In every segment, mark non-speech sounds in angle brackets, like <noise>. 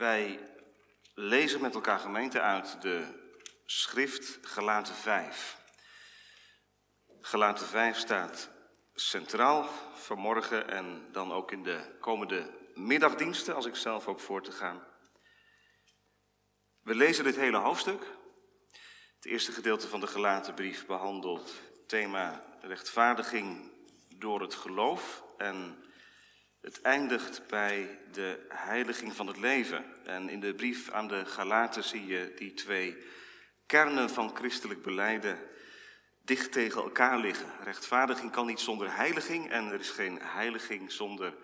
Wij lezen met elkaar gemeente uit de schrift Galaten 5. Galaten 5 staat centraal vanmorgen en dan ook in de komende middagdiensten, als ik zelf ook voor te gaan. We lezen dit hele hoofdstuk. Het eerste gedeelte van de gelaten brief behandelt het thema rechtvaardiging door het geloof en het eindigt bij de heiliging van het leven. En in de brief aan de Galaten zie je die twee kernen van christelijk beleiden dicht tegen elkaar liggen. Rechtvaardiging kan niet zonder heiliging en er is geen heiliging zonder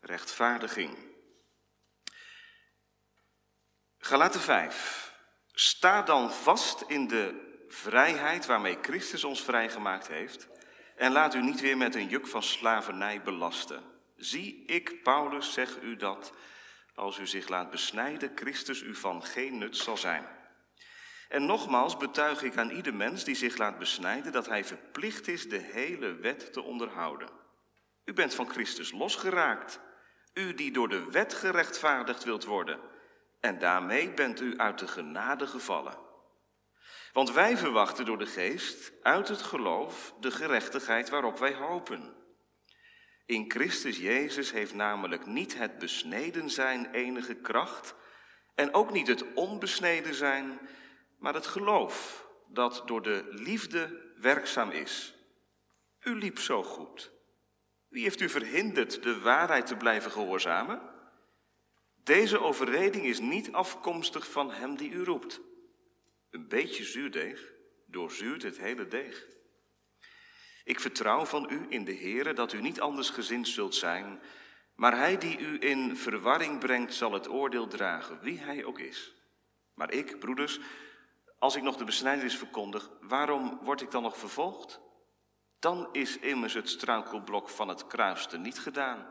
rechtvaardiging. Galaten 5. Sta dan vast in de vrijheid waarmee Christus ons vrijgemaakt heeft en laat u niet weer met een juk van slavernij belasten. Zie, ik, Paulus, zeg u dat als u zich laat besnijden, Christus u van geen nut zal zijn. En nogmaals betuig ik aan ieder mens die zich laat besnijden dat hij verplicht is de hele wet te onderhouden. U bent van Christus losgeraakt, u die door de wet gerechtvaardigd wilt worden, en daarmee bent u uit de genade gevallen. Want wij verwachten door de geest uit het geloof de gerechtigheid waarop wij hopen. In Christus Jezus heeft namelijk niet het besneden zijn enige kracht en ook niet het onbesneden zijn, maar het geloof dat door de liefde werkzaam is. U liep zo goed. Wie heeft u verhinderd de waarheid te blijven gehoorzamen? Deze overreding is niet afkomstig van hem die u roept. Een beetje zuurdeeg doorzuurt het hele deeg. Ik vertrouw van u in de Heere dat u niet anders gezind zult zijn, maar hij die u in verwarring brengt zal het oordeel dragen, wie hij ook is. Maar ik, broeders, als ik nog de besnijdenis verkondig, waarom word ik dan nog vervolgd? Dan is immers het struikelblok van het kruiste niet gedaan.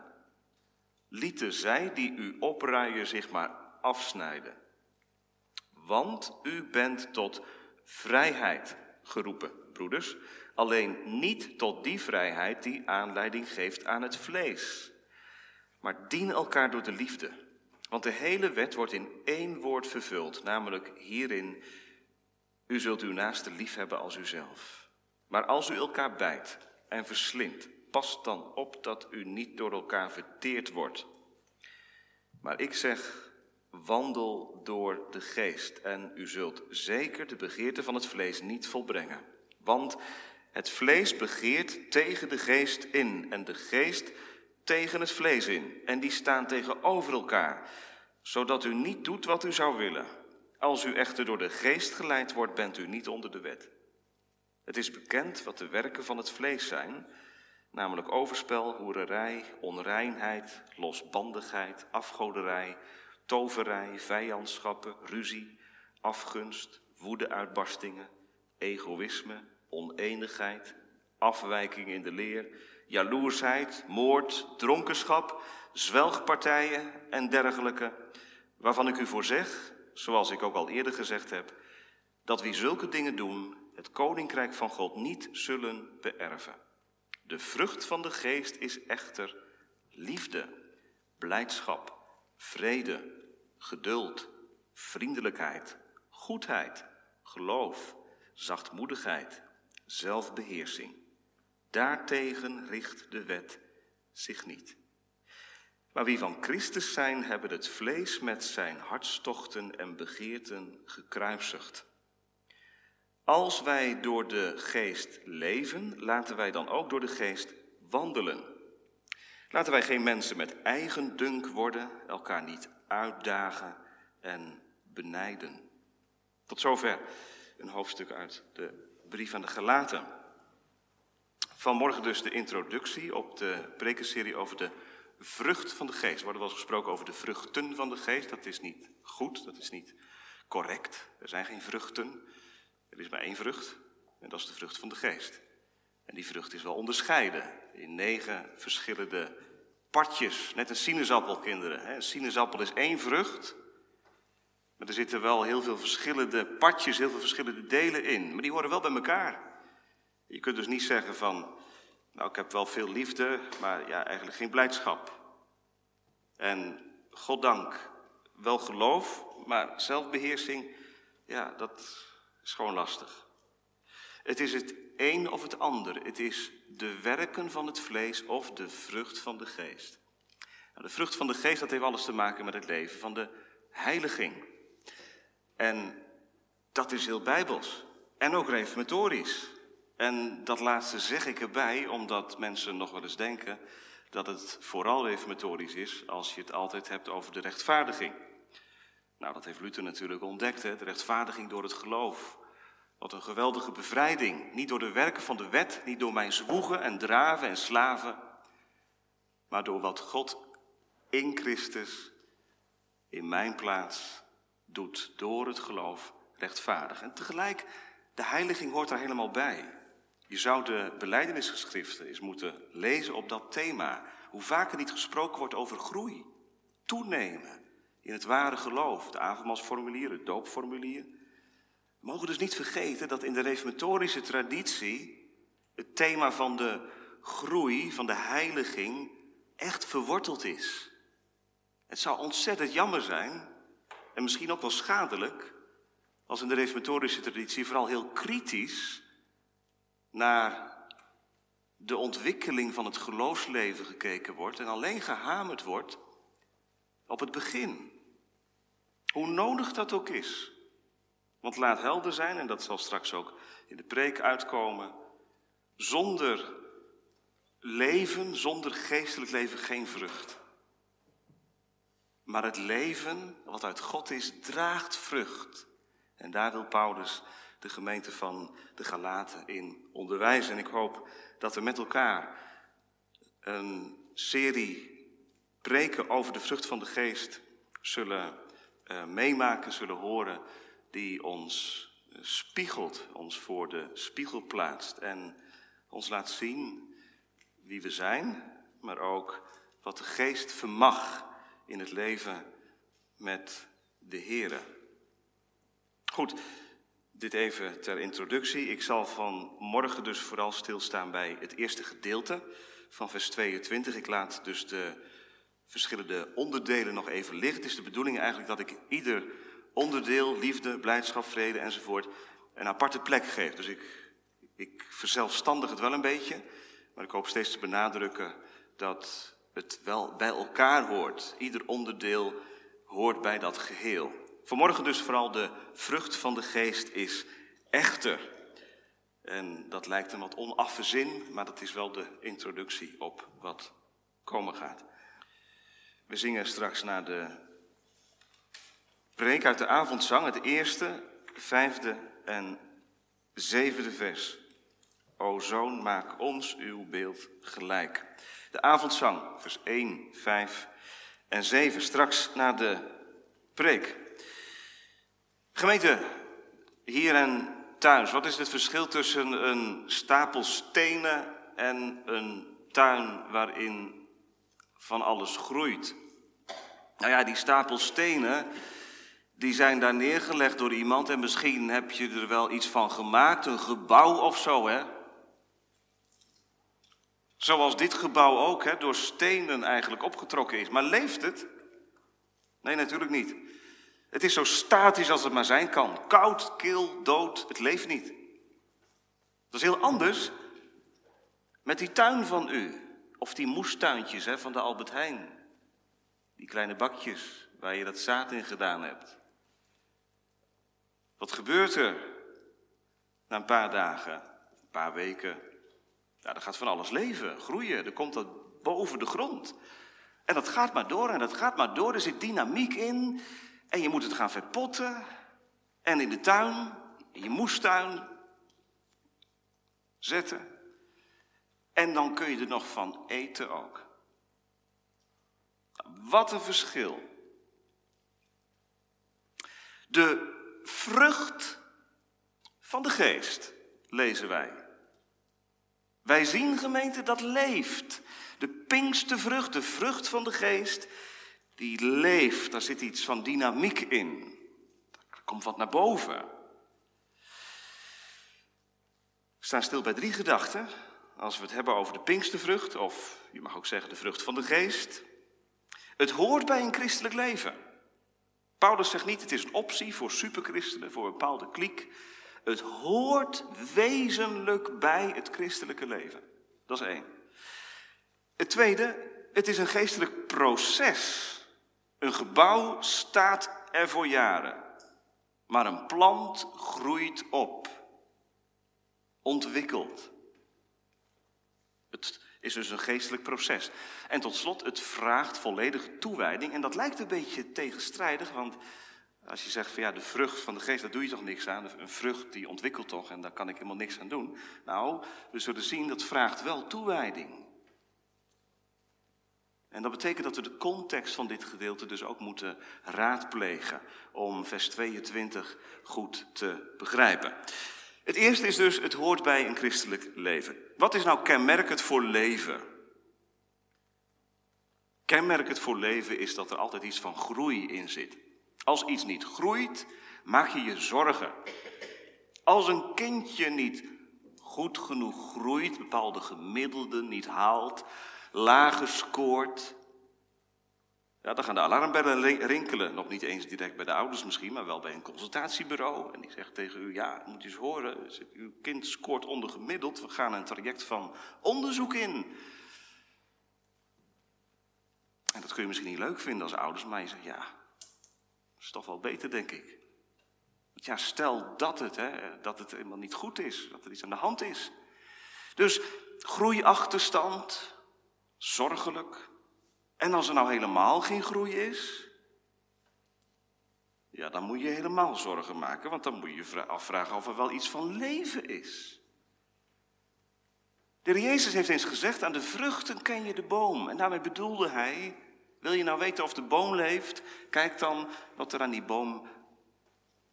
Lieten zij die u opruien zich maar afsnijden. Want u bent tot vrijheid geroepen, broeders. Alleen niet tot die vrijheid die aanleiding geeft aan het vlees. Maar dien elkaar door de liefde. Want de hele wet wordt in één woord vervuld, namelijk hierin: U zult uw naaste lief hebben als uzelf. Maar als u elkaar bijt en verslindt, pas dan op dat u niet door elkaar verteerd wordt. Maar ik zeg, wandel door de geest en u zult zeker de begeerte van het vlees niet volbrengen. Want het vlees begeert tegen de geest in en de geest tegen het vlees in. En die staan tegenover elkaar, zodat u niet doet wat u zou willen. Als u echter door de geest geleid wordt, bent u niet onder de wet. Het is bekend wat de werken van het vlees zijn, namelijk overspel, hoererij, onreinheid, losbandigheid, afgoderij, toverij, vijandschappen, ruzie, afgunst, woedeuitbarstingen, egoïsme, oneenigheid, afwijking in de leer, jaloersheid, moord, dronkenschap, zwelgpartijen en dergelijke, waarvan ik u voor zeg, zoals ik ook al eerder gezegd heb, dat wie zulke dingen doen, het koninkrijk van God niet zullen beërven. De vrucht van de geest is echter liefde, blijdschap, vrede, geduld, vriendelijkheid, goedheid, geloof, zachtmoedigheid, zelfbeheersing. Daartegen richt de wet zich niet. Maar wie van Christus zijn, hebben het vlees met zijn hartstochten en begeerten gekruisigd. Als wij door de geest leven, laten wij dan ook door de geest wandelen. Laten wij geen mensen met eigen dunk worden, elkaar niet uitdagen en benijden. Tot zover een hoofdstuk uit de brief aan de Galaten. Vanmorgen dus de introductie op de prekenserie over de vrucht van de geest. Er wordt wel eens gesproken over de vruchten van de geest. Dat is niet goed, dat is niet correct. Er zijn geen vruchten. Er is maar één vrucht en dat is de vrucht van de geest. En die vrucht is wel onderscheiden in negen verschillende partjes. Net een sinaasappel, kinderen. Een sinaasappel is één vrucht, maar er zitten wel heel veel verschillende partjes, heel veel verschillende delen in. Maar die horen wel bij elkaar. Je kunt dus niet zeggen van, nou ik heb wel veel liefde, maar ja, eigenlijk geen blijdschap. En goddank wel geloof, maar zelfbeheersing, ja, dat is gewoon lastig. Het is het een of het ander. Het is de werken van het vlees of de vrucht van de geest. Nou, de vrucht van de geest, dat heeft alles te maken met het leven van de heiliging. En dat is heel bijbels. En ook reformatorisch. En dat laatste zeg ik erbij, omdat mensen nog wel eens denken dat het vooral reformatorisch is als je het altijd hebt over de rechtvaardiging. Nou, dat heeft Luther natuurlijk ontdekt, hè? de rechtvaardiging door het geloof. Wat een geweldige bevrijding. Niet door de werken van de wet, niet door mijn zwoegen en draven en slaven, maar door wat God in Christus in mijn plaats doet door het geloof rechtvaardig. En tegelijk, de heiliging hoort daar helemaal bij. Je zou de beleidenisgeschriften eens moeten lezen op dat thema. Hoe vaker niet gesproken wordt over groei, toenemen in het ware geloof. De avondmaalsformulier, het doopformulier. We mogen dus niet vergeten dat in de reformatorische traditie het thema van de groei, van de heiliging, echt verworteld is. Het zou ontzettend jammer zijn, en misschien ook wel schadelijk, als in de reformatorische traditie vooral heel kritisch naar de ontwikkeling van het geloofsleven gekeken wordt en alleen gehamerd wordt op het begin. Hoe nodig dat ook is. Want laat helder zijn, en dat zal straks ook in de preek uitkomen, zonder leven, zonder geestelijk leven geen vrucht. Maar het leven wat uit God is, draagt vrucht. En daar wil Paulus de gemeente van de Galaten in onderwijzen. En ik hoop dat we met elkaar een serie preken over de vrucht van de geest zullen uh, meemaken, zullen horen, die ons spiegelt, ons voor de spiegel plaatst en ons laat zien wie we zijn, maar ook wat de geest vermag in het leven met de Here. Goed, dit even ter introductie. Ik zal vanmorgen dus vooral stilstaan bij het eerste gedeelte van vers 22. Ik laat dus de verschillende onderdelen nog even liggen. Het is de bedoeling eigenlijk dat ik ieder onderdeel, liefde, blijdschap, vrede enzovoort, een aparte plek geef. Dus ik, ik verzelfstandig het wel een beetje, maar ik hoop steeds te benadrukken dat het wel bij elkaar hoort. Ieder onderdeel hoort bij dat geheel. Vanmorgen dus vooral de vrucht van de geest is echter. En dat lijkt een wat onaffe zin, maar dat is wel de introductie op wat komen gaat. We zingen straks naar de preek uit de avondzang, het eerste, vijfde en zevende vers. O zoon, maak ons uw beeld gelijk. De avondzang, vers 1, 5 en 7. Straks naar de preek. Gemeente, hier en thuis, wat is het verschil tussen een stapel stenen en een tuin waarin van alles groeit? Nou ja, die stapel stenen, die zijn daar neergelegd door iemand en misschien heb je er wel iets van gemaakt, een gebouw of zo, hè? Zoals dit gebouw ook hè, door stenen eigenlijk opgetrokken is. Maar leeft het? Nee, natuurlijk niet. Het is zo statisch als het maar zijn kan. Koud, kil, dood, het leeft niet. Dat is heel anders met die tuin van u. Of die moestuintjes hè, van de Albert Heijn. Die kleine bakjes waar je dat zaad in gedaan hebt. Wat gebeurt er na een paar dagen, een paar weken, ja, er gaat van alles leven, groeien. Er komt dat boven de grond. En dat gaat maar door en dat gaat maar door. Er zit dynamiek in. En je moet het gaan verpotten. En in de tuin, in je moestuin, zetten. En dan kun je er nog van eten ook. Wat een verschil. De vrucht van de geest, lezen wij. Wij zien gemeente dat leeft. De pinkste vrucht, de vrucht van de geest, die leeft. Daar zit iets van dynamiek in. Er komt wat naar boven. We staan stil bij drie gedachten. Als we het hebben over de pinkste vrucht, of je mag ook zeggen de vrucht van de geest. Het hoort bij een christelijk leven. Paulus zegt niet, het is een optie voor superchristenen, voor een bepaalde kliek. Het hoort wezenlijk bij het christelijke leven. Dat is één. Het tweede, het is een geestelijk proces. Een gebouw staat er voor jaren, maar een plant groeit op, ontwikkelt. Het is dus een geestelijk proces. En tot slot, het vraagt volledige toewijding. En dat lijkt een beetje tegenstrijdig, want als je zegt van ja, de vrucht van de geest, daar doe je toch niks aan. Een vrucht die ontwikkelt toch en daar kan ik helemaal niks aan doen. Nou, we zullen zien, dat vraagt wel toewijding. En dat betekent dat we de context van dit gedeelte dus ook moeten raadplegen om vers 22 goed te begrijpen. Het eerste is dus, het hoort bij een christelijk leven. Wat is nou kenmerkend voor leven? Kenmerkend voor leven is dat er altijd iets van groei in zit. Als iets niet groeit, maak je je zorgen. Als een kindje niet goed genoeg groeit, bepaalde gemiddelden niet haalt, lager scoort, ja, dan gaan de alarmbellen rinkelen. Nog niet eens direct bij de ouders misschien, maar wel bij een consultatiebureau. En die zegt tegen u, ja, moet je eens horen, uw kind scoort ondergemiddeld. We gaan een traject van onderzoek in. En dat kun je misschien niet leuk vinden als ouders, maar je zegt, ja, is toch wel beter, denk ik. Ja, stel dat het, hè, dat het helemaal niet goed is, dat er iets aan de hand is. Dus groeiachterstand, zorgelijk. En als er nou helemaal geen groei is, ja, dan moet je helemaal zorgen maken, want dan moet je afvragen of er wel iets van leven is. De Jezus heeft eens gezegd, aan de vruchten ken je de boom. En daarmee bedoelde hij, wil je nou weten of de boom leeft, kijk dan wat er aan die boom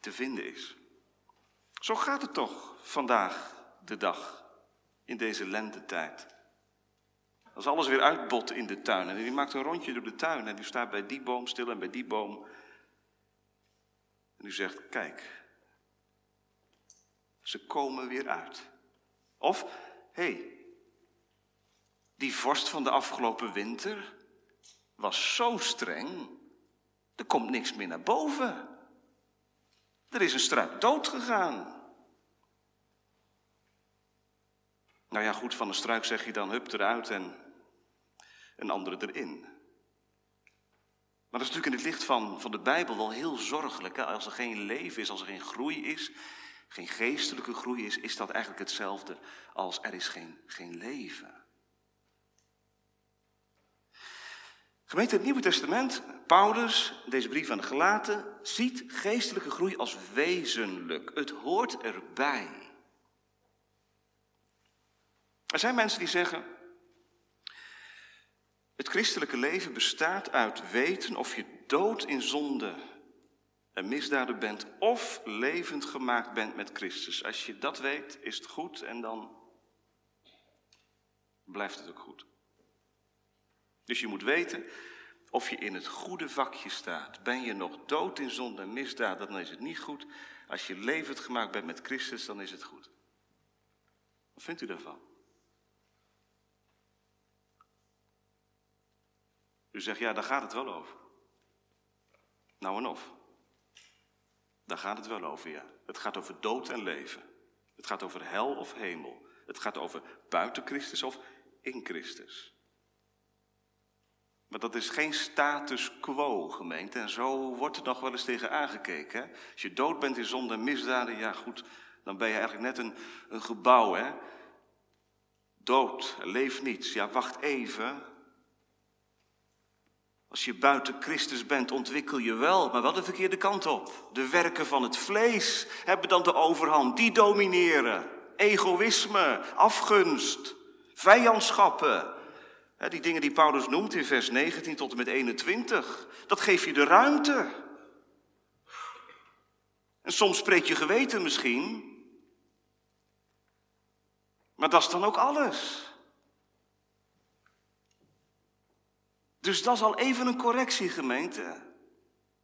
te vinden is. Zo gaat het toch vandaag de dag, in deze lentetijd. Als alles weer uitbot in de tuin. En die maakt een rondje door de tuin. En die staat bij die boom stil en bij die boom. En u zegt, kijk. Ze komen weer uit. Of, hé, hey, die vorst van de afgelopen winter was zo streng. Er komt niks meer naar boven. Er is een struik dood gegaan. Nou ja, goed, van een struik zeg je dan hup eruit en een andere erin. Maar dat is natuurlijk in het licht van, van de Bijbel wel heel zorgelijk. Hè? Als er geen leven is, als er geen groei is, geen geestelijke groei is, is dat eigenlijk hetzelfde als er is geen, geen leven. Gemeente, het Nieuwe Testament, Paulus, deze brief aan de Gelaten, ziet geestelijke groei als wezenlijk. Het hoort erbij. Er zijn mensen die zeggen, het christelijke leven bestaat uit weten of je dood in zonde en misdaden bent of levend gemaakt bent met Christus. Als je dat weet, is het goed en dan blijft het ook goed. Dus je moet weten of je in het goede vakje staat. Ben je nog dood in zonde en misdaden, dan is het niet goed. Als je levend gemaakt bent met Christus, dan is het goed. Wat vindt u daarvan? U zegt, ja, daar gaat het wel over. Nou en of. Daar gaat het wel over, ja. Het gaat over dood en leven. Het gaat over hel of hemel. Het gaat over buiten Christus of in Christus. Maar dat is geen status quo, gemeente. En zo wordt er nog wel eens tegen aangekeken. Als je dood bent in zonde en misdaden, ja goed, dan ben je eigenlijk net een, een gebouw. Hè? Dood, leeft niets. Ja, wacht even. Als je buiten Christus bent, ontwikkel je wel, maar wel de verkeerde kant op. De werken van het vlees hebben dan de overhand. Die domineren. Egoïsme, afgunst, vijandschappen. Die dingen die Paulus noemt in vers 19 tot en met 21. Dat geeft je de ruimte. En soms spreekt je geweten misschien. Maar dat is dan ook alles. Dus dat is al even een correctie, gemeente.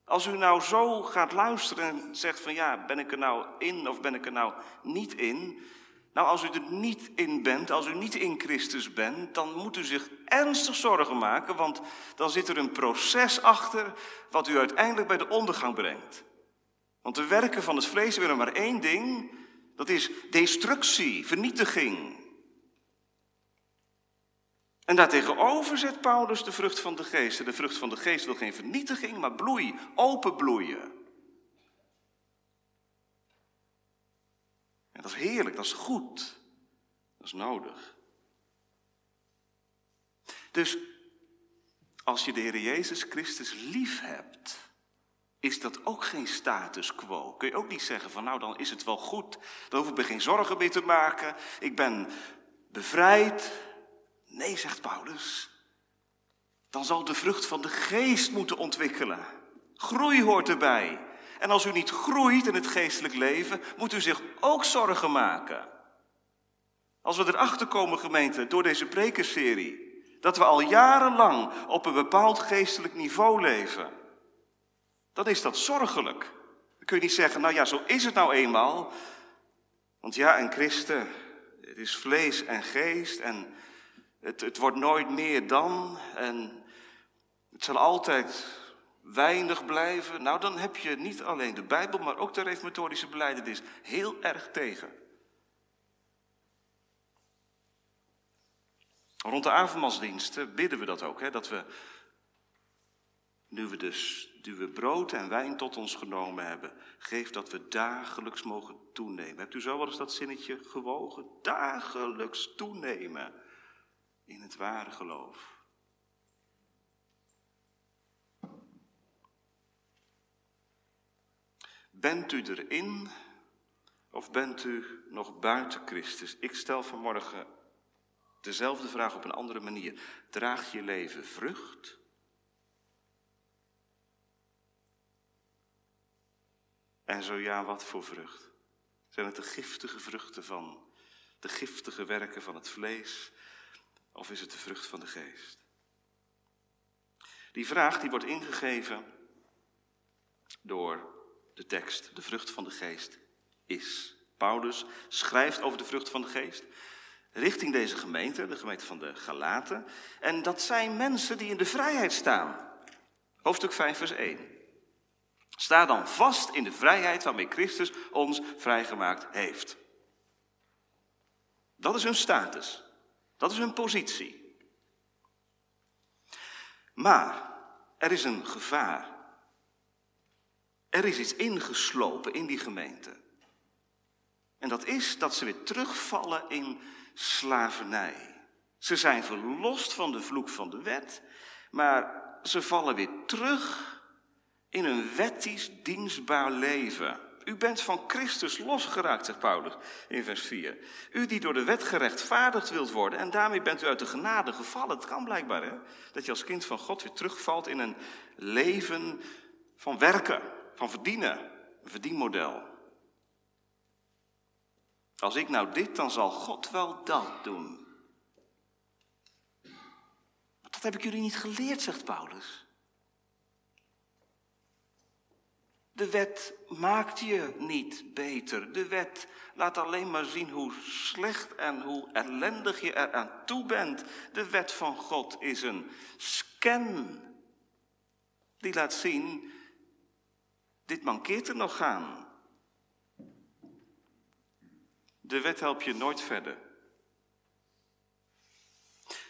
Als u nou zo gaat luisteren en zegt van ja, ben ik er nou in of ben ik er nou niet in? Nou, als u er niet in bent, als u niet in Christus bent, dan moet u zich ernstig zorgen maken, want dan zit er een proces achter wat u uiteindelijk bij de ondergang brengt. Want de werken van het vlees willen maar één ding, dat is destructie, vernietiging. En daartegenover zet Paulus de vrucht van de geest. En de vrucht van de geest wil geen vernietiging, maar bloei, open bloeien. En dat is heerlijk, dat is goed. Dat is nodig. Dus als je de Heer Jezus Christus lief hebt, is dat ook geen status quo. Kun je ook niet zeggen van nou dan is het wel goed, dan hoef ik me geen zorgen meer te maken, ik ben bevrijd. Nee, zegt Paulus, dan zal de vrucht van de geest moeten ontwikkelen. Groei hoort erbij. En als u niet groeit in het geestelijk leven, moet u zich ook zorgen maken. Als we erachter komen, gemeente, door deze prekenserie, dat we al jarenlang op een bepaald geestelijk niveau leven, dan is dat zorgelijk. Dan kun je niet zeggen, nou ja, zo is het nou eenmaal. Want ja, en christen, het is vlees en geest en het, het wordt nooit meer dan. En het zal altijd weinig blijven. Nou, dan heb je niet alleen de Bijbel, maar ook de reformatorische beleidenis heel erg tegen. Rond de avondmaalsdiensten bidden we dat ook, hè, dat we, nu we dus nu we brood en wijn tot ons genomen hebben, geef dat we dagelijks mogen toenemen. Hebt u zo wel eens dat zinnetje gewogen? Dagelijks toenemen in het ware geloof. Bent u erin of bent u nog buiten Christus? Ik stel vanmorgen dezelfde vraag op een andere manier. Draagt je leven vrucht? En zo ja, wat voor vrucht? Zijn het de giftige vruchten van de giftige werken van het vlees? Of is het de vrucht van de geest? Die vraag die wordt ingegeven door de tekst, de vrucht van de geest, is. Paulus schrijft over de vrucht van de geest richting deze gemeente, de gemeente van de Galaten. En dat zijn mensen die in de vrijheid staan. Hoofdstuk 5, vers 1. Sta dan vast in de vrijheid waarmee Christus ons vrijgemaakt heeft. Dat is hun status. Dat is hun positie. Maar er is een gevaar er is iets ingeslopen in die gemeente. En dat is dat ze weer terugvallen in slavernij. Ze zijn verlost van de vloek van de wet, maar ze vallen weer terug in een wettisch dienstbaar leven. U bent van Christus losgeraakt, zegt Paulus in vers 4. U die door de wet gerechtvaardigd wilt worden en daarmee bent u uit de genade gevallen. Het kan blijkbaar, hè? Dat je als kind van God weer terugvalt in een leven van werken van verdienen, een verdienmodel. Als ik nou dit, dan zal God wel dat doen. Dat heb ik jullie niet geleerd, zegt Paulus. De wet maakt je niet beter. De wet laat alleen maar zien hoe slecht en hoe ellendig je eraan toe bent. De wet van God is een scan die laat zien dit mankeert er nog aan. De wet helpt je nooit verder.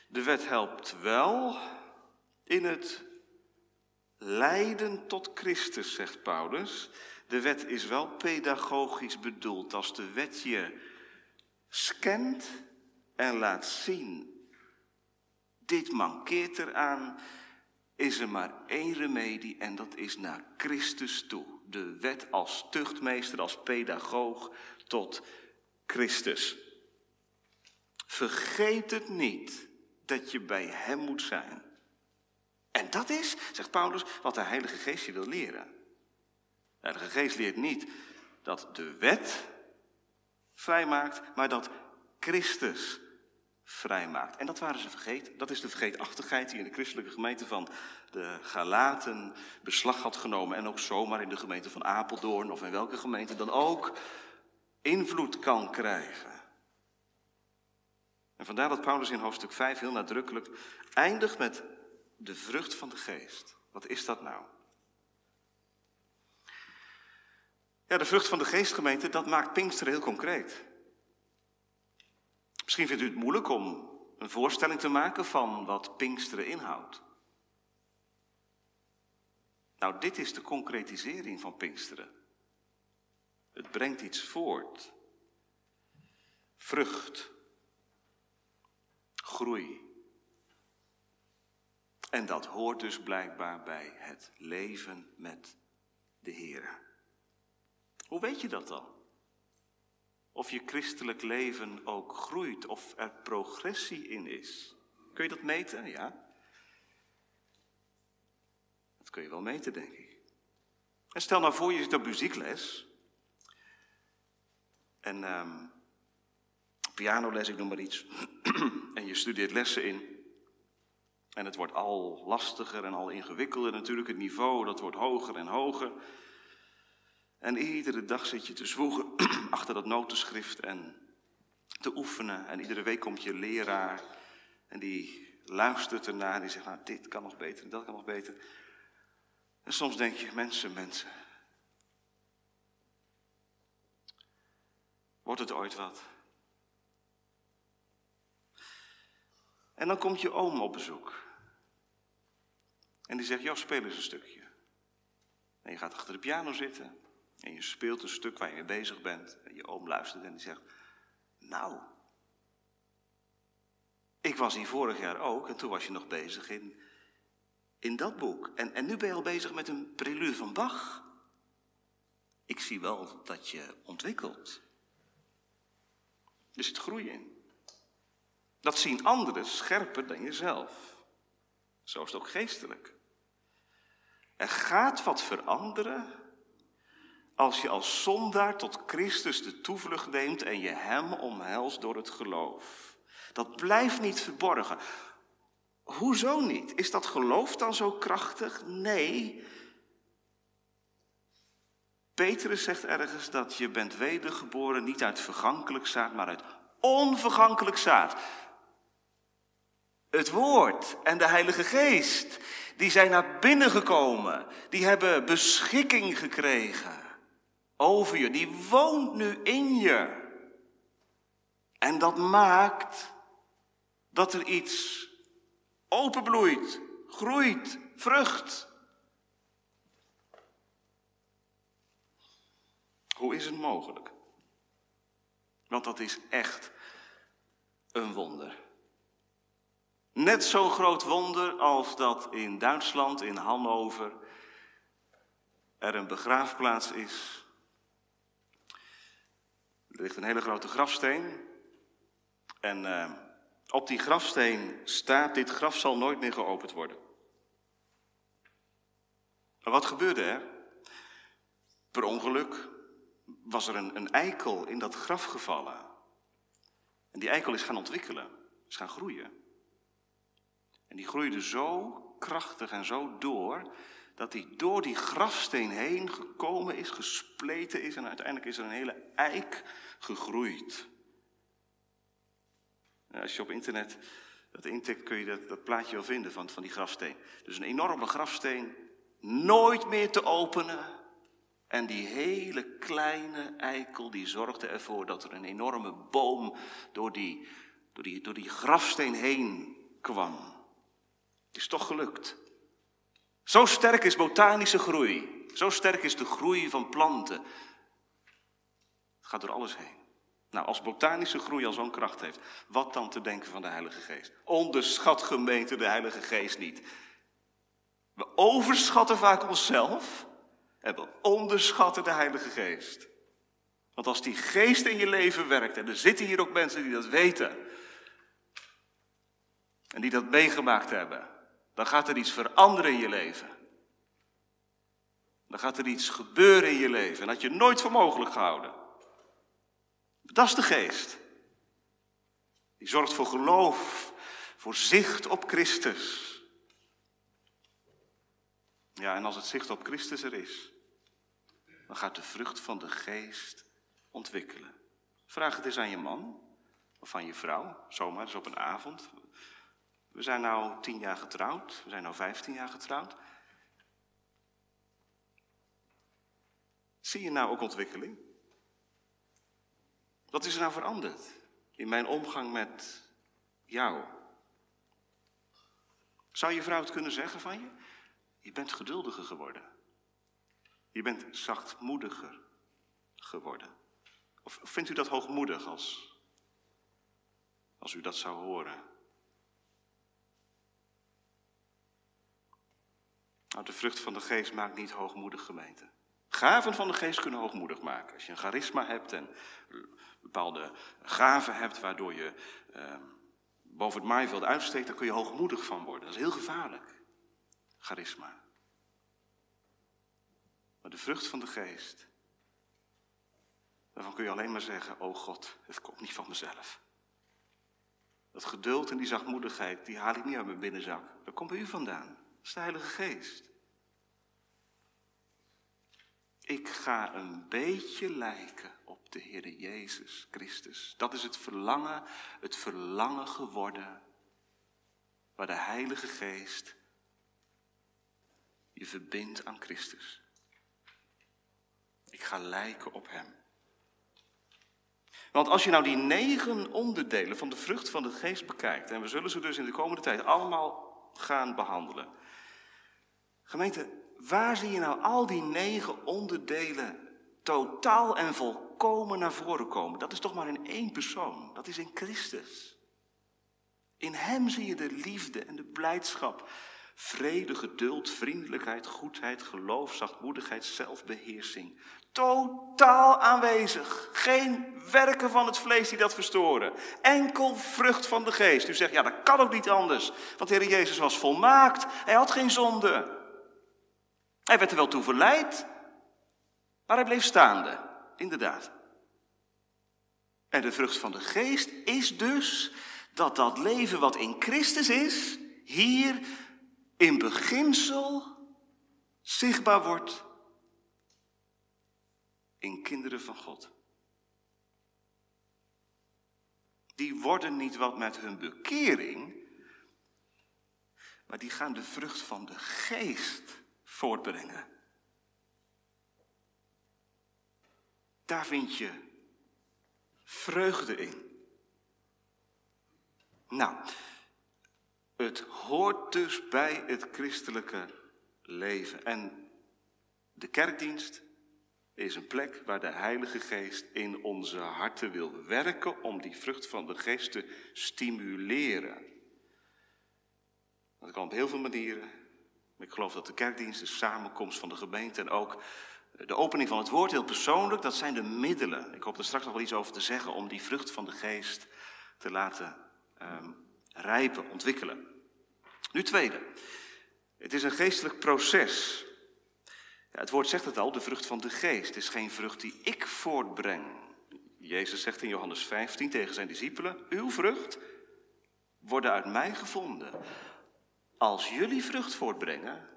De wet helpt wel in het lijden tot Christus, zegt Paulus. De wet is wel pedagogisch bedoeld als de wet je scant en laat zien. Dit mankeert eraan is er maar één remedie en dat is naar Christus toe. De wet als tuchtmeester, als pedagoog tot Christus. Vergeet het niet dat je bij Hem moet zijn. En dat is, zegt Paulus, wat de Heilige Geest je wil leren. De Heilige Geest leert niet dat de wet vrijmaakt, maar dat Christus vrijmaakt. En dat waren ze vergeten. Dat is de vergeetachtigheid die in de christelijke gemeente van de Galaten beslag had genomen. En ook zomaar in de gemeente van Apeldoorn of in welke gemeente dan ook invloed kan krijgen. En vandaar dat Paulus in hoofdstuk 5 heel nadrukkelijk eindigt met de vrucht van de geest. Wat is dat nou? Ja, de vrucht van de geestgemeente, dat maakt Pinksteren heel concreet. Misschien vindt u het moeilijk om een voorstelling te maken van wat Pinksteren inhoudt. Nou, dit is de concretisering van Pinksteren. Het brengt iets voort. Vrucht. Groei. En dat hoort dus blijkbaar bij het leven met de Heer. Hoe weet je dat dan? Of je christelijk leven ook groeit, of er progressie in is. Kun je dat meten? Ja. Dat kun je wel meten, denk ik. En stel nou voor, je zit op muziekles. En uh, pianoles, ik noem maar iets. <clears throat> en je studeert lessen in. En het wordt al lastiger en al ingewikkelder natuurlijk. Het niveau, dat wordt hoger en hoger. En iedere dag zit je te zwoegen <clears throat> achter dat notenschrift en te oefenen. En iedere week komt je leraar en die luistert ernaar. En die zegt, nou dit kan nog beter en dat kan nog beter. En soms denk je, mensen, mensen. Wordt het ooit wat? En dan komt je oom op bezoek. En die zegt, joh, speel eens een stukje. En je gaat achter de piano zitten. En je speelt een stuk waar je mee bezig bent. En je oom luistert en die zegt, nou, ik was hier vorig jaar ook en toen was je nog bezig in, in dat boek. En, en nu ben je al bezig met een prelude van Bach. Ik zie wel dat je ontwikkelt. Er zit groei in. Dat zien anderen scherper dan jezelf. Zo is het ook geestelijk. Er gaat wat veranderen als je als zondaar tot Christus de toevlucht neemt en je Hem omhelst door het geloof. Dat blijft niet verborgen. Hoezo niet? Is dat geloof dan zo krachtig? Nee. Petrus zegt ergens dat je bent wedergeboren niet uit vergankelijk zaad, maar uit onvergankelijk zaad. Het woord en de Heilige Geest, die zijn naar binnen gekomen. Die hebben beschikking gekregen over je. Die woont nu in je. En dat maakt dat er iets openbloeit, groeit, vrucht. Hoe is het mogelijk? Want dat is echt een wonder. Net zo'n groot wonder als dat in Duitsland, in Hannover, er een begraafplaats is. Er ligt een hele grote grafsteen. En uh, op die grafsteen staat: Dit graf zal nooit meer geopend worden. Maar wat gebeurde er? Per ongeluk was er een, een eikel in dat graf gevallen. En die eikel is gaan ontwikkelen, is gaan groeien. En die groeide zo krachtig en zo door, dat hij door die grafsteen heen gekomen is, gespleten is en uiteindelijk is er een hele eik gegroeid. Als je op internet dat intikt kun je dat, dat plaatje wel vinden van, van die grafsteen. Dus een enorme grafsteen, nooit meer te openen. En die hele kleine eikel die zorgde ervoor dat er een enorme boom door die, door die, door die grafsteen heen kwam. Het is toch gelukt. Zo sterk is botanische groei. Zo sterk is de groei van planten. Het gaat door alles heen. Nou, als botanische groei al zo'n kracht heeft, wat dan te denken van de Heilige Geest? Onderschat gemeente de Heilige Geest niet. We overschatten vaak onszelf en we onderschatten de Heilige Geest. Want als die geest in je leven werkt, en er zitten hier ook mensen die dat weten, en die dat meegemaakt hebben, dan gaat er iets veranderen in je leven. Dan gaat er iets gebeuren in je leven en dat je nooit voor mogelijk gehouden. Dat is de geest. Die zorgt voor geloof, voor zicht op Christus. Ja, en als het zicht op Christus er is, dan gaat de vrucht van de geest ontwikkelen. Vraag het eens aan je man. Of van je vrouw, zomaar eens op een avond. We zijn nou tien jaar getrouwd, we zijn nou vijftien jaar getrouwd. Zie je nou ook ontwikkeling? Wat is er nou veranderd in mijn omgang met jou? Zou je vrouw het kunnen zeggen van je? Je bent geduldiger geworden. Je bent zachtmoediger geworden. Of vindt u dat hoogmoedig als, als u dat zou horen? Nou, de vrucht van de geest maakt niet hoogmoedig gemeente. Gaven van de geest kunnen hoogmoedig maken. Als je een charisma hebt en bepaalde gaven hebt waardoor je eh, boven het maaiveld uitsteekt, dan kun je hoogmoedig van worden. Dat is heel gevaarlijk. Charisma. Maar de vrucht van de geest, daarvan kun je alleen maar zeggen, oh God, het komt niet van mezelf. Dat geduld en die zachtmoedigheid, die haal ik niet uit mijn binnenzak. Dat komt bij u vandaan. Dat is de Heilige Geest. Ik ga een beetje lijken op de Heer Jezus Christus. Dat is het verlangen, het verlangen geworden waar de Heilige Geest je verbindt aan Christus. Ik ga lijken op Hem. Want als je nou die negen onderdelen van de vrucht van de geest bekijkt, en we zullen ze dus in de komende tijd allemaal gaan behandelen. Gemeente, waar zie je nou al die negen onderdelen totaal en volkomen naar voren komen? Dat is toch maar in één persoon. Dat is in Christus. In Hem zie je de liefde en de blijdschap, vrede, geduld, vriendelijkheid, goedheid, geloof, zachtmoedigheid, zelfbeheersing. Totaal aanwezig. Geen werken van het vlees die dat verstoren. Enkel vrucht van de geest. U zegt, ja, dat kan ook niet anders. Want Heer Jezus was volmaakt. Hij had geen zonde. Hij werd er wel toe verleid, maar hij bleef staande, inderdaad. En de vrucht van de geest is dus dat dat leven wat in Christus is, hier in beginsel zichtbaar wordt in kinderen van God. Die worden niet wat met hun bekering, maar die gaan de vrucht van de geest voortbrengen. Daar vind je vreugde in. Nou, het hoort dus bij het christelijke leven. En de kerkdienst is een plek waar de Heilige Geest in onze harten wil werken om die vrucht van de geest te stimuleren. Dat kan op heel veel manieren. Ik geloof dat de kerkdienst, de samenkomst van de gemeente en ook de opening van het woord, heel persoonlijk, dat zijn de middelen. Ik hoop er straks nog wel iets over te zeggen om die vrucht van de geest te laten um, rijpen, ontwikkelen. Nu tweede. Het is een geestelijk proces. Ja, het woord zegt het al, de vrucht van de geest. Het is geen vrucht die ik voortbreng. Jezus zegt in Johannes 15 tegen zijn discipelen, uw vrucht worden uit mij gevonden. Als jullie vrucht voortbrengen,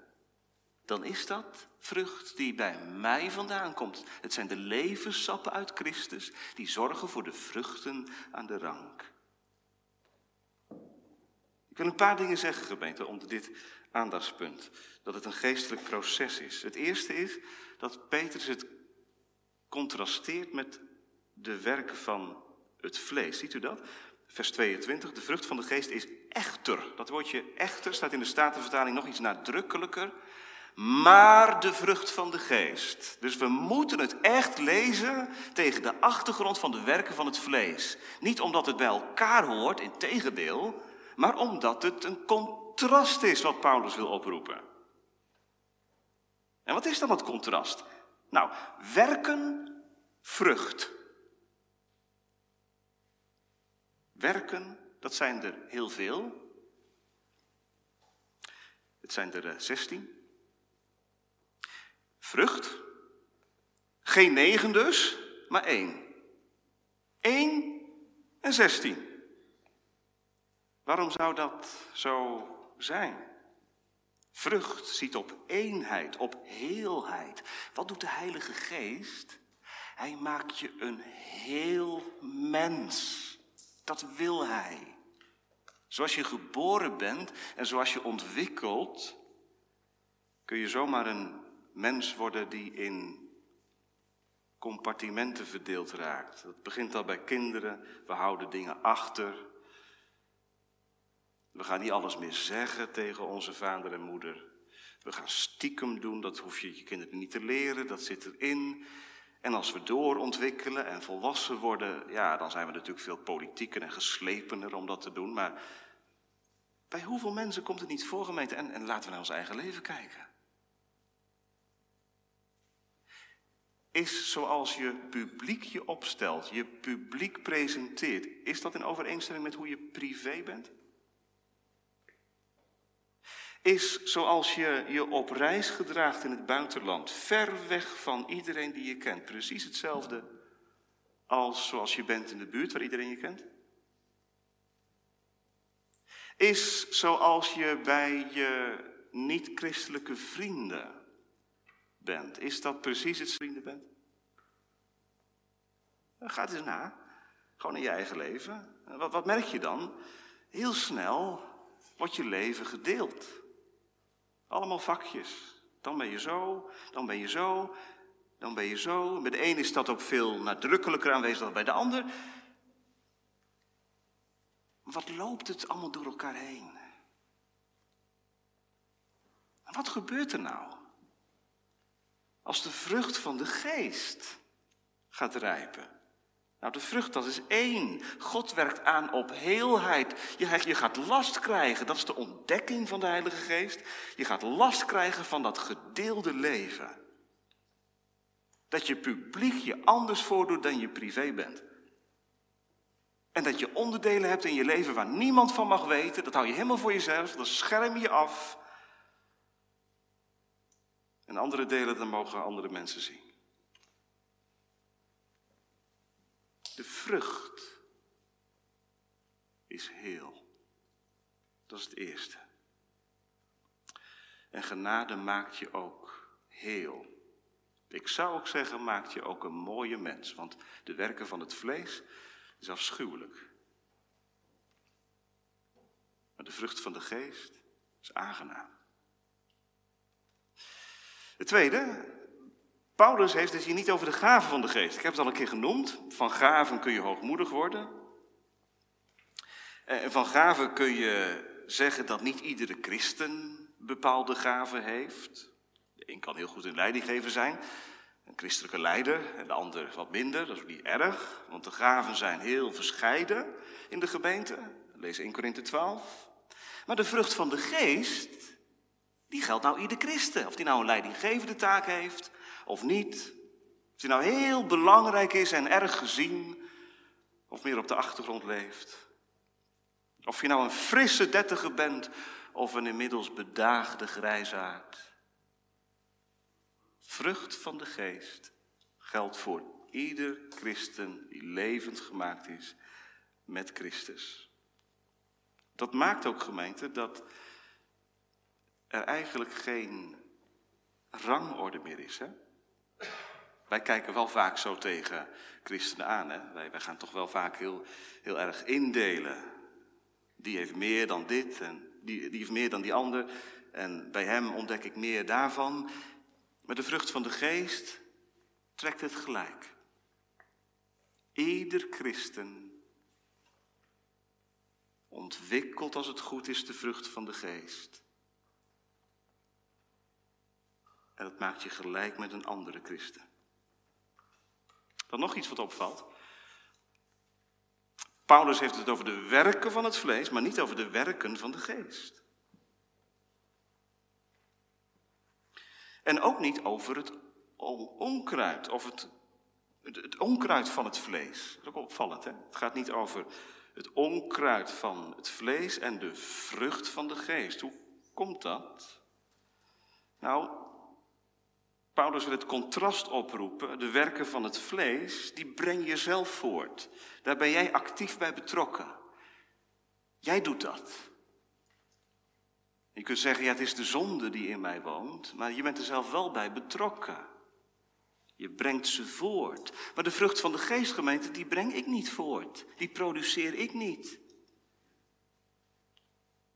dan is dat vrucht die bij mij vandaan komt. Het zijn de levenssappen uit Christus die zorgen voor de vruchten aan de rank. Ik wil een paar dingen zeggen, gemeente, onder dit aandachtspunt. Dat het een geestelijk proces is. Het eerste is dat Petrus het contrasteert met de werken van het vlees. Ziet u dat? Vers 22, de vrucht van de geest is echter. Dat woordje echter staat in de Statenvertaling nog iets nadrukkelijker. Maar de vrucht van de geest. Dus we moeten het echt lezen tegen de achtergrond van de werken van het vlees. Niet omdat het bij elkaar hoort, in tegendeel, maar omdat het een contrast is wat Paulus wil oproepen. En wat is dan het contrast? Nou, werken, vrucht. Werken, dat zijn er heel veel. Het zijn er 16. Eh, Vrucht. Geen negen dus, maar één. Eén en zestien. Waarom zou dat zo zijn? Vrucht ziet op eenheid, op heelheid. Wat doet de Heilige Geest? Hij maakt je een heel mens. Dat wil Hij. Zoals je geboren bent en zoals je ontwikkelt, kun je zomaar een mens worden die in compartimenten verdeeld raakt. Dat begint al bij kinderen. We houden dingen achter. We gaan niet alles meer zeggen tegen onze vader en moeder. We gaan stiekem doen, dat hoef je je kinderen niet te leren, dat zit erin. En als we doorontwikkelen en volwassen worden, ja, dan zijn we natuurlijk veel politieker en geslepener om dat te doen. Maar bij hoeveel mensen komt het niet voor, gemeente? En, en laten we naar ons eigen leven kijken. Is zoals je publiek je opstelt, je publiek presenteert, is dat in overeenstemming met hoe je privé bent? is zoals je je op reis gedraagt in het buitenland, ver weg van iedereen die je kent. Precies hetzelfde als zoals je bent in de buurt waar iedereen je kent. Is zoals je bij je niet-christelijke vrienden bent. Is dat precies het vrienden bent? Ga het eens na. Gewoon in je eigen leven. Wat, wat merk je dan? Heel snel wordt je leven gedeeld. Allemaal vakjes. Dan ben je zo, dan ben je zo, dan ben je zo. Bij de een is dat ook veel nadrukkelijker aanwezig dan bij de ander. Wat loopt het allemaal door elkaar heen? wat gebeurt er nou? Als de vrucht van de geest gaat rijpen. Nou, de vrucht, dat is één. God werkt aan op heelheid. Je, je gaat last krijgen, dat is de ontdekking van de Heilige Geest. Je gaat last krijgen van dat gedeelde leven. Dat je publiek je anders voordoet dan je privé bent. En dat je onderdelen hebt in je leven waar niemand van mag weten. Dat hou je helemaal voor jezelf, dat scherm je af. En andere delen, dan mogen andere mensen zien. De vrucht is heel. Dat is het eerste. En genade maakt je ook heel. Ik zou ook zeggen, maakt je ook een mooie mens. Want de werken van het vlees is afschuwelijk. Maar de vrucht van de geest is aangenaam. Het tweede, Paulus heeft het hier niet over de gaven van de geest. Ik heb het al een keer genoemd. Van gaven kun je hoogmoedig worden. En van gaven kun je zeggen dat niet iedere christen bepaalde gaven heeft. De een kan heel goed in leidinggever zijn, een christelijke leider, en de ander wat minder. Dat is niet erg, want de gaven zijn heel verscheiden in de gemeente. Lees 1 Korinthe 12. Maar de vrucht van de geest, die geldt nou ieder christen. Of die nou een leidinggevende taak heeft, of niet. Of hij nou heel belangrijk is en erg gezien, of meer op de achtergrond leeft. Of je nou een frisse dertiger bent, of een inmiddels bedaagde grijzaard. Vrucht van de geest geldt voor ieder christen die levend gemaakt is met Christus. Dat maakt ook gemeente dat er eigenlijk geen rangorde meer is. Hè? Wij kijken wel vaak zo tegen christenen aan. Hè? Wij, gaan toch wel vaak heel, heel erg indelen. Die heeft meer dan dit en die, die heeft meer dan die ander. En bij hem ontdek ik meer daarvan. Maar de vrucht van de geest trekt het gelijk. Ieder christen ontwikkelt als het goed is de vrucht van de geest. En dat maakt je gelijk met een andere christen. Dan nog iets wat opvalt. Paulus heeft het over de werken van het vlees, maar niet over de werken van de geest. En ook niet over het onkruid, of het, het onkruid van het vlees. Dat is ook opvallend, hè? Het gaat niet over het onkruid van het vlees en de vrucht van de geest. Hoe komt dat? Nou, Paulus wil het contrast oproepen. De werken van het vlees, die breng je zelf voort. Daar ben jij actief bij betrokken. Jij doet dat. Je kunt zeggen, ja, het is de zonde die in mij woont, maar je bent er zelf wel bij betrokken. Je brengt ze voort. Maar de vrucht van de geestgemeente, die breng ik niet voort. Die produceer ik niet.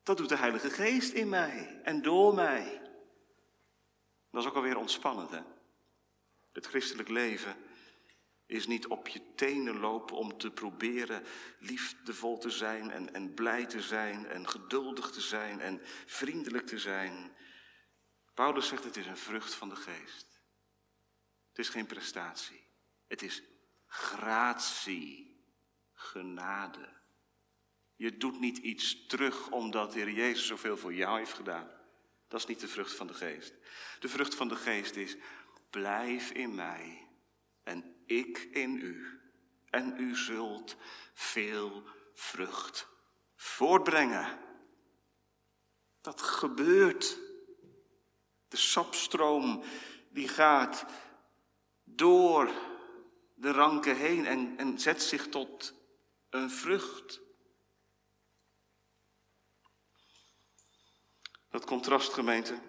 Dat doet de Heilige Geest in mij en door mij. Dat is ook alweer ontspannend, hè? Het christelijk leven is niet op je tenen lopen om te proberen liefdevol te zijn en, en blij te zijn en geduldig te zijn en vriendelijk te zijn. Paulus zegt het is een vrucht van de geest. Het is geen prestatie. Het is gratie, genade. Je doet niet iets terug omdat de Heer Jezus zoveel voor jou heeft gedaan. Dat is niet de vrucht van de geest. De vrucht van de geest is, blijf in mij en ik in u. En u zult veel vrucht voortbrengen. Dat gebeurt. De sapstroom die gaat door de ranken heen en, en zet zich tot een vrucht. Dat contrast, gemeente,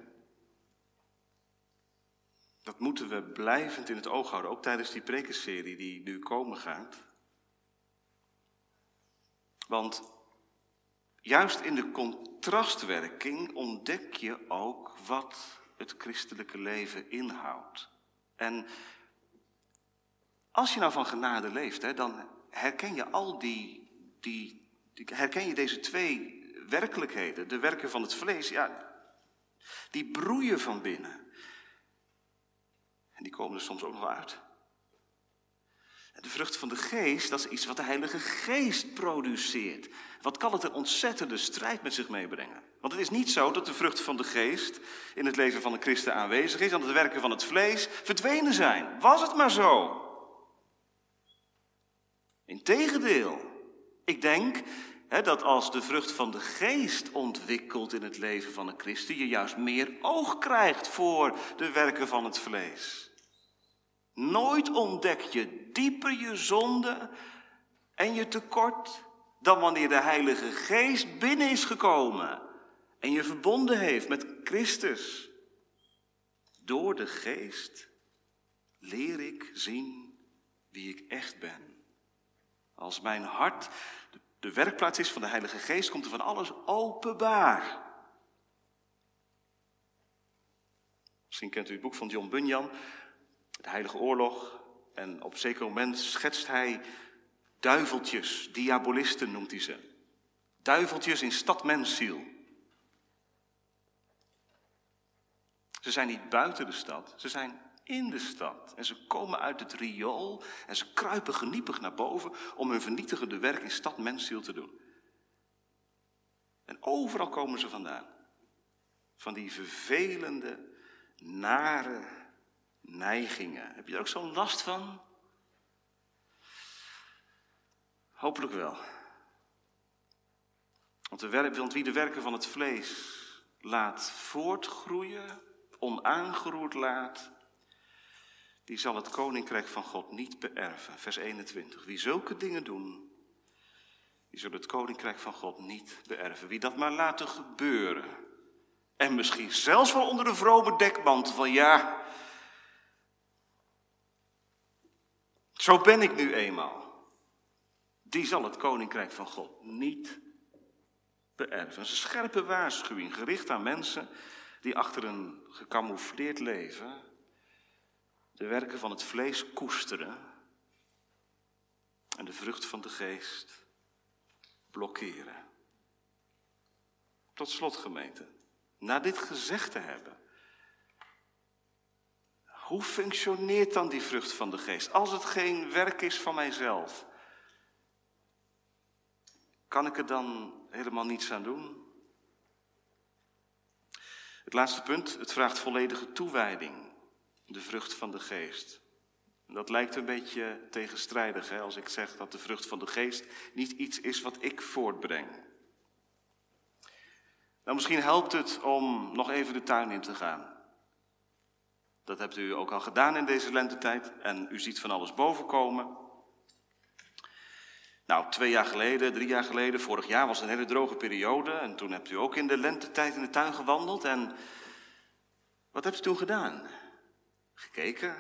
dat moeten we blijvend in het oog houden, ook tijdens die prekenserie die nu komen gaat. Want juist in de contrastwerking ontdek je ook wat het christelijke leven inhoudt. En als je nou van genade leeft, hè, dan herken je al die, die, herken je deze twee werkelijkheden. De werken van het vlees, ja, die broeien van binnen. En die komen er soms ook nog uit. En de vrucht van de geest, dat is iets wat de Heilige Geest produceert. Wat kan het een ontzettende strijd met zich meebrengen? Want het is niet zo dat de vrucht van de geest in het leven van de christen aanwezig is, en de werken van het vlees verdwenen zijn. Was het maar zo. Integendeel, ik denk hè, dat als de vrucht van de geest ontwikkelt in het leven van een christen, je juist meer oog krijgt voor de werken van het vlees. Nooit ontdek je dieper je zonde en je tekort dan wanneer de Heilige Geest binnen is gekomen en je verbonden heeft met Christus. Door de Geest leer ik zien wie ik echt ben. Als mijn hart de werkplaats is van de Heilige Geest, komt er van alles openbaar. Misschien kent u het boek van John Bunyan, de Heilige Oorlog. En op een zeker moment schetst hij duiveltjes, diabolisten noemt hij ze. Duiveltjes in stad mensziel. Ze zijn niet buiten de stad, ze zijn in de stad. En ze komen uit het riool en ze kruipen geniepig naar boven om hun vernietigende werk in stad mensziel te doen. En overal komen ze vandaan. Van die vervelende, nare neigingen. Heb je er ook zo'n last van? Hopelijk wel. Want, de wie de werken van het vlees laat voortgroeien, onaangeroerd laat, die zal het koninkrijk van God niet beërven. Vers 21. Wie zulke dingen doen, die zullen het koninkrijk van God niet beërven. Wie dat maar laten gebeuren. En misschien zelfs wel onder de vrome dekmantel van ja, Zo ben ik nu eenmaal. Die zal het koninkrijk van God niet beërven. Een scherpe waarschuwing gericht aan mensen die achter een gecamoufleerd leven de werken van het vlees koesteren en de vrucht van de geest blokkeren. Tot slot, gemeente, na dit gezegd te hebben, hoe functioneert dan die vrucht van de geest? Als het geen werk is van mijzelf, kan ik er dan helemaal niets aan doen? Het laatste punt, het vraagt volledige toewijding, de vrucht van de geest. Dat lijkt een beetje tegenstrijdig hè, als ik zeg dat de vrucht van de geest niet iets is wat ik voortbreng. Nou, misschien helpt het om nog even de tuin in te gaan. Dat hebt u ook al gedaan in deze lentetijd en u ziet van alles bovenkomen. Nou, twee jaar geleden, drie jaar geleden, vorig jaar was een hele droge periode en toen hebt u ook in de lentetijd in de tuin gewandeld en wat hebt u toen gedaan? Gekeken,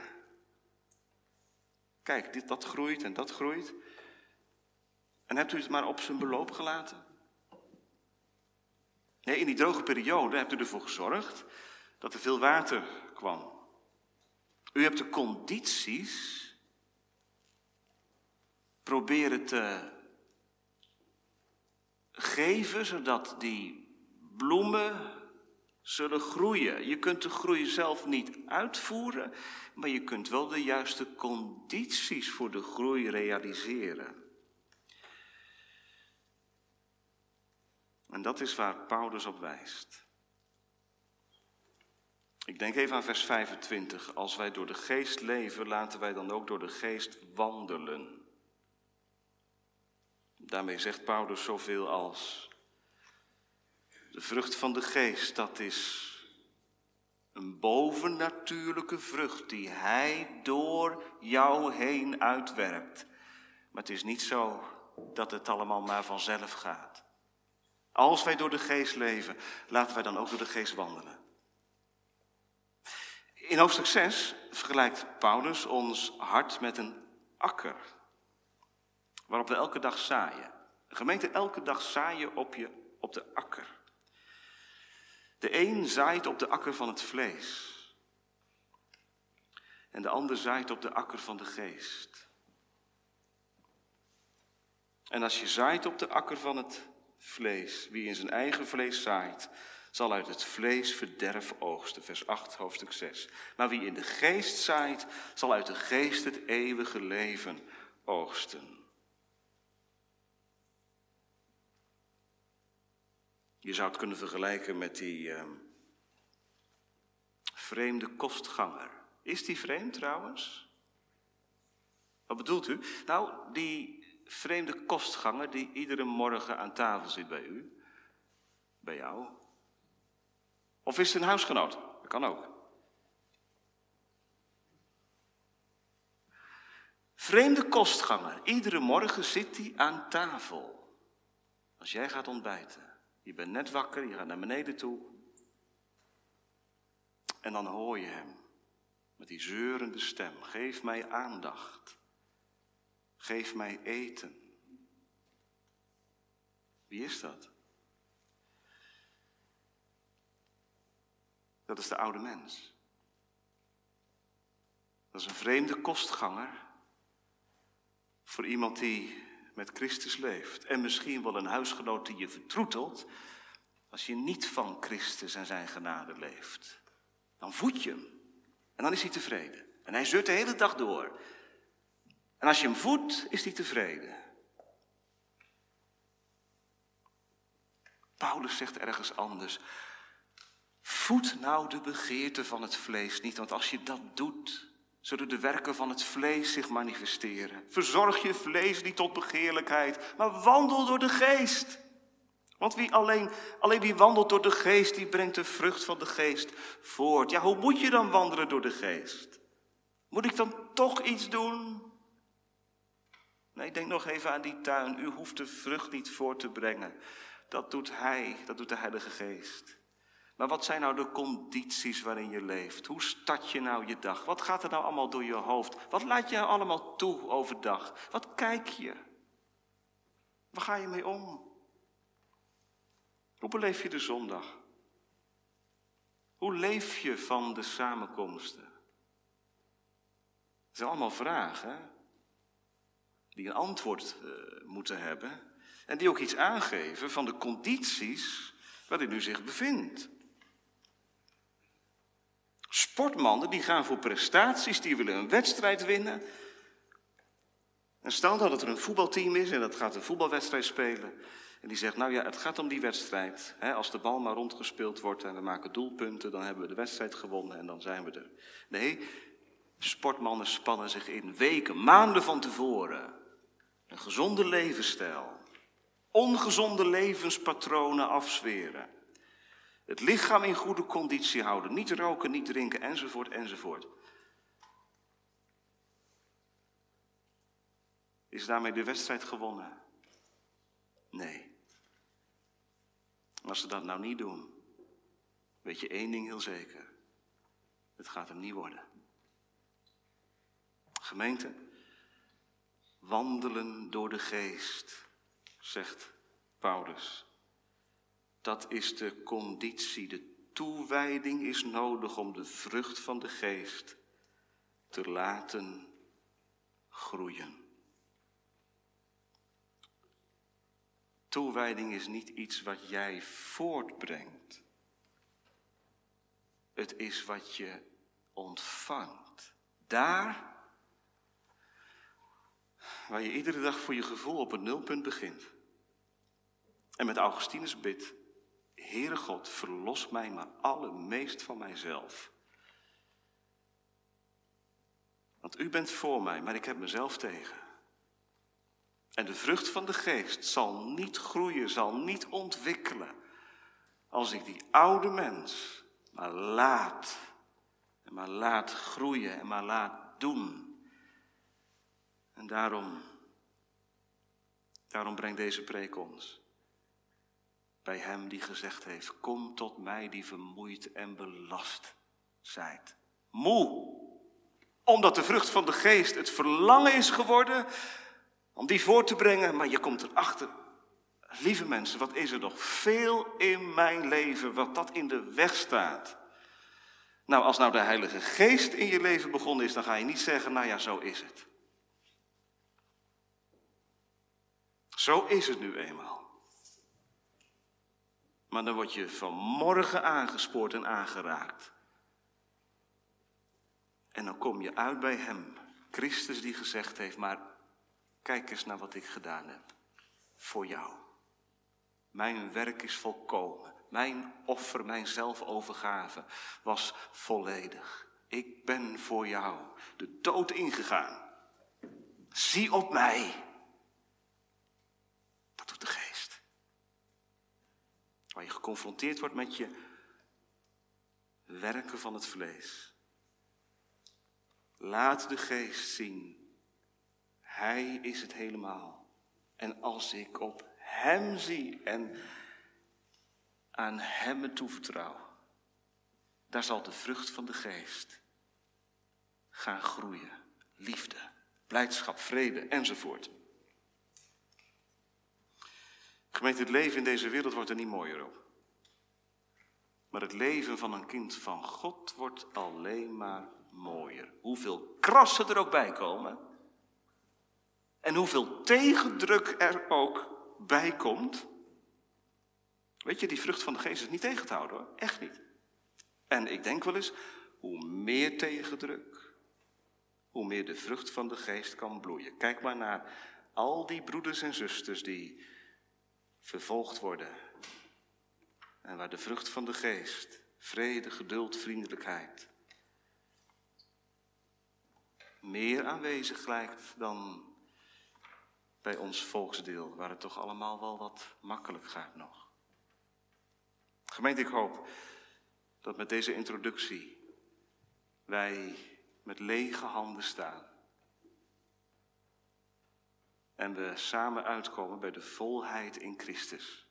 Kijk, dit, dat groeit en dat groeit. En hebt u het maar op zijn beloop gelaten? Nee, in die droge periode hebt u ervoor gezorgd dat er veel water kwam. U hebt de condities proberen te geven, zodat die bloemen zullen groeien. Je kunt de groei zelf niet uitvoeren, maar je kunt wel de juiste condities voor de groei realiseren. En dat is waar Paulus op wijst. Ik denk even aan vers 25. Als wij door de geest leven, laten wij dan ook door de geest wandelen. Daarmee zegt Paulus zoveel als de vrucht van de geest, dat is een bovennatuurlijke vrucht die Hij door jou heen uitwerkt. Maar het is niet zo dat het allemaal maar vanzelf gaat. Als wij door de geest leven, laten wij dan ook door de geest wandelen. In hoofdstuk 6 vergelijkt Paulus ons hart met een akker, waarop we elke dag zaaien. De gemeente elke dag zaaien op, je, op de akker. De een zaait op de akker van het vlees. En de ander zaait op de akker van de geest. En als je zaait op de akker van het vlees, wie in zijn eigen vlees zaait, zal uit het vlees verderf oogsten. Vers 8, hoofdstuk 6. Maar wie in de geest zaait, zal uit de geest het eeuwige leven oogsten. Je zou het kunnen vergelijken met die uh, vreemde kostganger. Is die vreemd trouwens? Wat bedoelt u? Nou, die vreemde kostganger die iedere morgen aan tafel zit bij u, bij jou. Of is het een huisgenoot? Dat kan ook. Vreemde kostganger. Iedere morgen zit hij aan tafel. Als jij gaat ontbijten. Je bent net wakker, je gaat naar beneden toe. En dan hoor je hem met die zeurende stem. Geef mij aandacht. Geef mij eten. Wie is dat? Dat is de oude mens. Dat is een vreemde kostganger voor iemand die met Christus leeft. En misschien wel een huisgenoot die je vertroetelt als je niet van Christus en zijn genade leeft. Dan voed je hem en dan is hij tevreden. En hij zeurt de hele dag door. En als je hem voedt, is hij tevreden. Paulus zegt ergens anders. Voed nou de begeerte van het vlees niet, want als je dat doet, zullen de werken van het vlees zich manifesteren. Verzorg je vlees niet tot begeerlijkheid, maar wandel door de geest. Want wie alleen, alleen wie wandelt door de geest, die brengt de vrucht van de geest voort. Ja, hoe moet je dan wandelen door de geest? Moet ik dan toch iets doen? Nee, denk nog even aan die tuin. U hoeft de vrucht niet voor te brengen. Dat doet Hij, dat doet de Heilige Geest. Maar wat zijn nou de condities waarin je leeft? Hoe start je nou je dag? Wat gaat er nou allemaal door je hoofd? Wat laat je nou allemaal toe overdag? Wat kijk je? Waar ga je mee om? Hoe beleef je de zondag? Hoe leef je van de samenkomsten? Het zijn allemaal vragen die een antwoord uh, moeten hebben en die ook iets aangeven van de condities waarin u zich bevindt. Sportmannen die gaan voor prestaties, die willen een wedstrijd winnen. En stel dat er een voetbalteam is en dat gaat een voetbalwedstrijd spelen. En die zegt, nou ja, het gaat om die wedstrijd. als de bal maar rondgespeeld wordt en we maken doelpunten, dan hebben we de wedstrijd gewonnen en dan zijn we er. Nee, sportmannen spannen zich in weken, maanden van tevoren. Een gezonde levensstijl. Ongezonde levenspatronen afzweren. Het lichaam in goede conditie houden. Niet roken, niet drinken, enzovoort, enzovoort. Is daarmee de wedstrijd gewonnen? Nee. Als ze dat nou niet doen, weet je één ding heel zeker. Het gaat hem niet worden. Gemeente, wandelen door de geest, zegt Paulus. Dat is de conditie, de toewijding is nodig om de vrucht van de geest te laten groeien. Toewijding is niet iets wat jij voortbrengt. Het is wat je ontvangt. Daar waar je iedere dag voor je gevoel op het nulpunt begint. En met Augustinus bidt, Heere God, verlos mij maar allermeest van mijzelf. Want u bent voor mij, maar ik heb mezelf tegen. En de vrucht van de geest zal niet groeien, zal niet ontwikkelen. Als ik die oude mens maar laat. En maar laat groeien en maar laat doen. En daarom, daarom brengt deze preek ons bij hem die gezegd heeft, kom tot mij die vermoeid en belast zijt. Moe, omdat de vrucht van de geest het verlangen is geworden om die voor te brengen, maar je komt erachter, lieve mensen, wat is er nog veel in mijn leven wat dat in de weg staat. Nou, als nou de Heilige Geest in je leven begonnen is, dan ga je niet zeggen, nou ja, zo is het. Zo is het nu eenmaal. Maar dan word je vanmorgen aangespoord en aangeraakt. En dan kom je uit bij Hem, Christus die gezegd heeft, maar kijk eens naar wat ik gedaan heb. Voor jou. Mijn werk is volkomen. Mijn offer, mijn zelfovergave was volledig. Ik ben voor jou de dood ingegaan. Zie op mij. Dat doet de geest. Waar je geconfronteerd wordt met je werken van het vlees. Laat de geest zien. Hij is het helemaal. En als ik op hem zie en aan hem me toevertrouw, daar zal de vrucht van de geest gaan groeien. Liefde, blijdschap, vrede enzovoort. Gemeente, het leven in deze wereld wordt er niet mooier op. Maar het leven van een kind van God wordt alleen maar mooier. Hoeveel krassen er ook bij komen. En hoeveel tegendruk er ook bij komt. Weet je, die vrucht van de geest is niet tegen te houden hoor. Echt niet. En ik denk wel eens, hoe meer tegendruk, hoe meer de vrucht van de geest kan bloeien. Kijk maar naar al die broeders en zusters die vervolgd worden. En waar de vrucht van de geest, vrede, geduld, vriendelijkheid, meer aanwezig lijkt dan bij ons volksdeel, waar het toch allemaal wel wat makkelijk gaat nog. Gemeente, ik hoop dat met deze introductie wij met lege handen staan. En we samen uitkomen bij de volheid in Christus.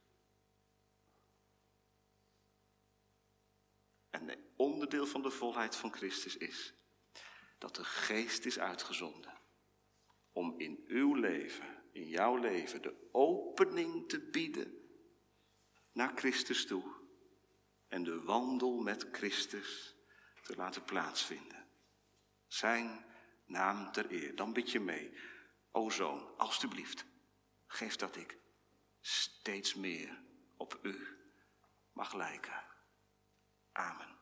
En onderdeel van de volheid van Christus is dat de geest is uitgezonden om in uw leven, in jouw leven, de opening te bieden naar Christus toe en de wandel met Christus te laten plaatsvinden. Zijn naam ter eer. Dan bid je mee, o zoon, alstublieft, geef dat ik steeds meer op u mag lijken. Amen.